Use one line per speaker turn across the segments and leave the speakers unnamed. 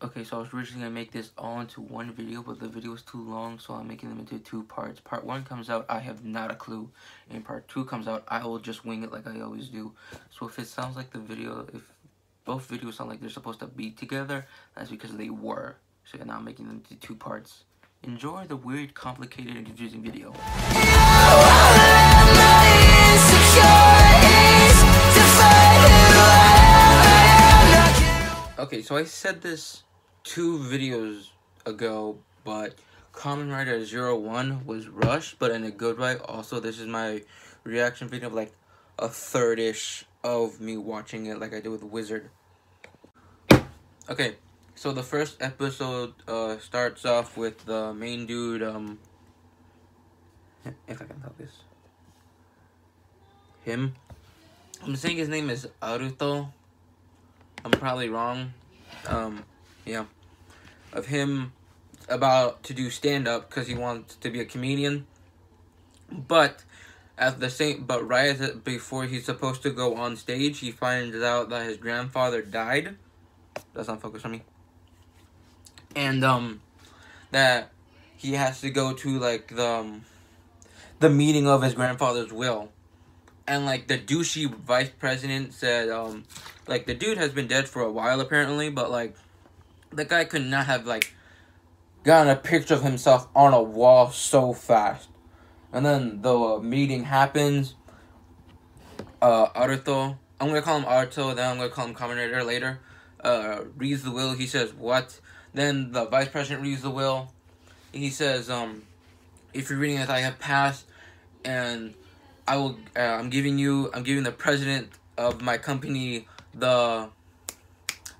Okay, so I was originally going to make this all into one video, but the video was too long, so I'm making them into two parts. Part one comes out, I have not a clue. And part two comes out, I will just wing it like I always do. So if it sounds like the video, if both videos sound like they're supposed to be together, that's because they were. So now I'm making them into two parts. Enjoy the weird, complicated, and confusing video. Okay, so I said this two videos ago, but Kamen Rider Zero One was rushed, but in a good way. Also, this is my reaction video of like a third-ish of me watching it like I did with Wizard. Okay, so the first episode uh, starts off with the main dude, um, if I can this, him. I'm saying his name is Aruto. I'm probably wrong. Um, yeah. Of him about to do stand up because he wants to be a comedian. But at the same but right as before he's supposed to go on stage, he finds out that his grandfather died. That's not focus on me. And um that he has to go to like the um, the meeting of his grandfather's will and like the douchey vice president said um like the dude has been dead for a while apparently but like the guy could not have like gotten a picture of himself on a wall so fast and then the uh, meeting happens uh I'm gonna call him Aruto then I'm gonna call him Commentator later uh reads the will he says what then the vice president reads the will he says um if you're reading this I have passed and I will. Uh, I'm giving you. I'm giving the president of my company the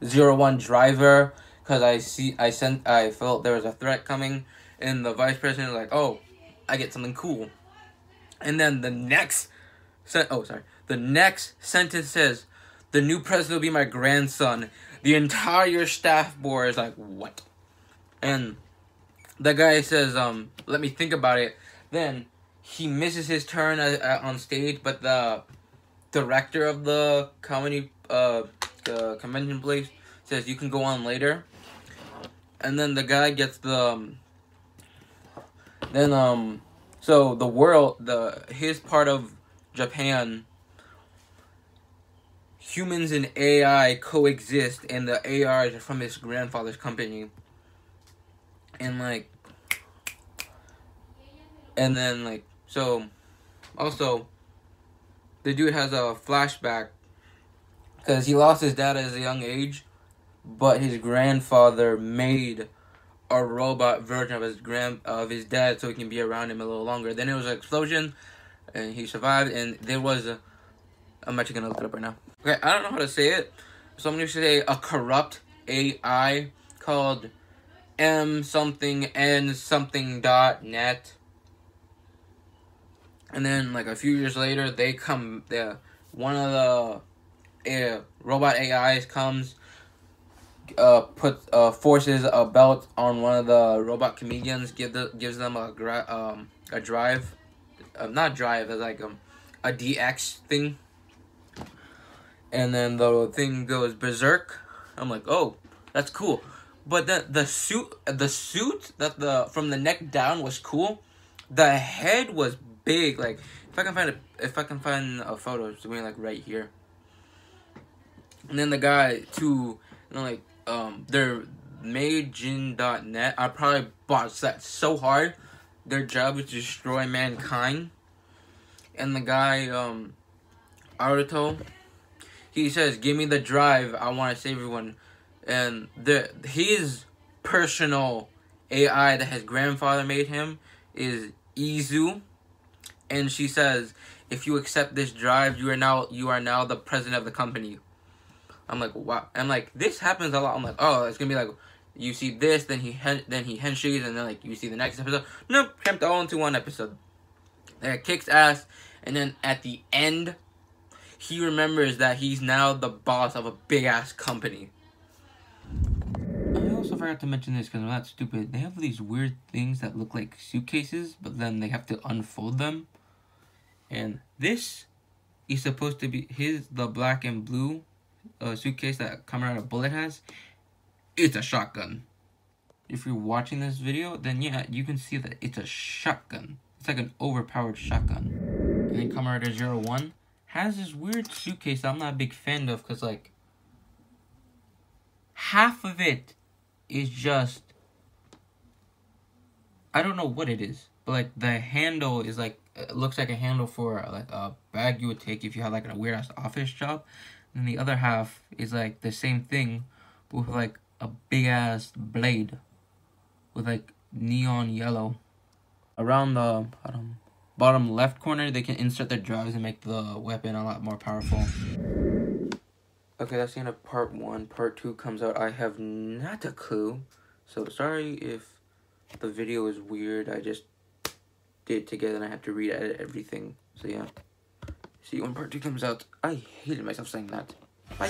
zero one driver because I see. I sent. I felt there was a threat coming, and the vice president was like, "Oh, I get something cool," and then the next. Sen- oh, sorry. The next sentence says, "The new president will be my grandson." The entire staff board is like, "What?" And the guy says, "Um, let me think about it." Then he misses his turn on stage, but the director of the comedy uh the convention place says you can go on later. And then the guy gets the um, then um so the world the his part of Japan humans and AI coexist and the are from his grandfather's company. And like and then like so, also, the dude has a flashback because he lost his dad at a young age, but his grandfather made a robot version of his grand of his dad so he can be around him a little longer. Then it was an explosion, and he survived. And there was a. I'm actually gonna look it up right now. Okay, I don't know how to say it, so I'm gonna say a corrupt AI called M something N something dot net and then like a few years later, they come. The one of the uh, robot AIs comes, uh, put uh, forces a belt on one of the robot comedians. Give the gives them a um a drive, uh, not drive. It's like um a DX thing. And then the thing goes berserk. I'm like, oh, that's cool. But the the suit the suit that the from the neck down was cool. The head was big. Like if I can find a if I can find a photo, it's doing like right here. And then the guy too, you know, like um, their Meijin.net. I probably bought that so hard. Their job is to destroy mankind. And the guy, um, Aruto, he says, "Give me the drive. I want to save everyone." And the his personal AI that his grandfather made him is Izu and she says, "If you accept this drive, you are now you are now the president of the company." I'm like, wow. I'm like, this happens a lot. I'm like, oh, it's gonna be like, you see this, then he then he handshakes, and then like you see the next episode. Nope, cramped all into one episode. It kicks ass, and then at the end, he remembers that he's now the boss of a big ass company. I also forgot to mention this because I'm not stupid. They have these weird things that look like suitcases, but then they have to unfold them. And this is supposed to be his the black and blue uh, suitcase that Camarada Bullet has. it's a shotgun. If you're watching this video, then yeah, you can see that it's a shotgun. It's like an overpowered shotgun. And then Rider Zero One has this weird suitcase I'm not a big fan of because like half of it is just I don't know what it is, but like the handle is like looks like a handle for like a bag you would take if you had like a weird ass office job, and the other half is like the same thing with like a big ass blade with like neon yellow. Around the bottom bottom left corner, they can insert their drives and make the weapon a lot more powerful. Okay, that's the end of part one. Part two comes out. I have not a clue. So sorry if the video is weird. I just did it together and I have to re-edit everything. So yeah. See, when part two comes out, I hated myself saying that. Bye.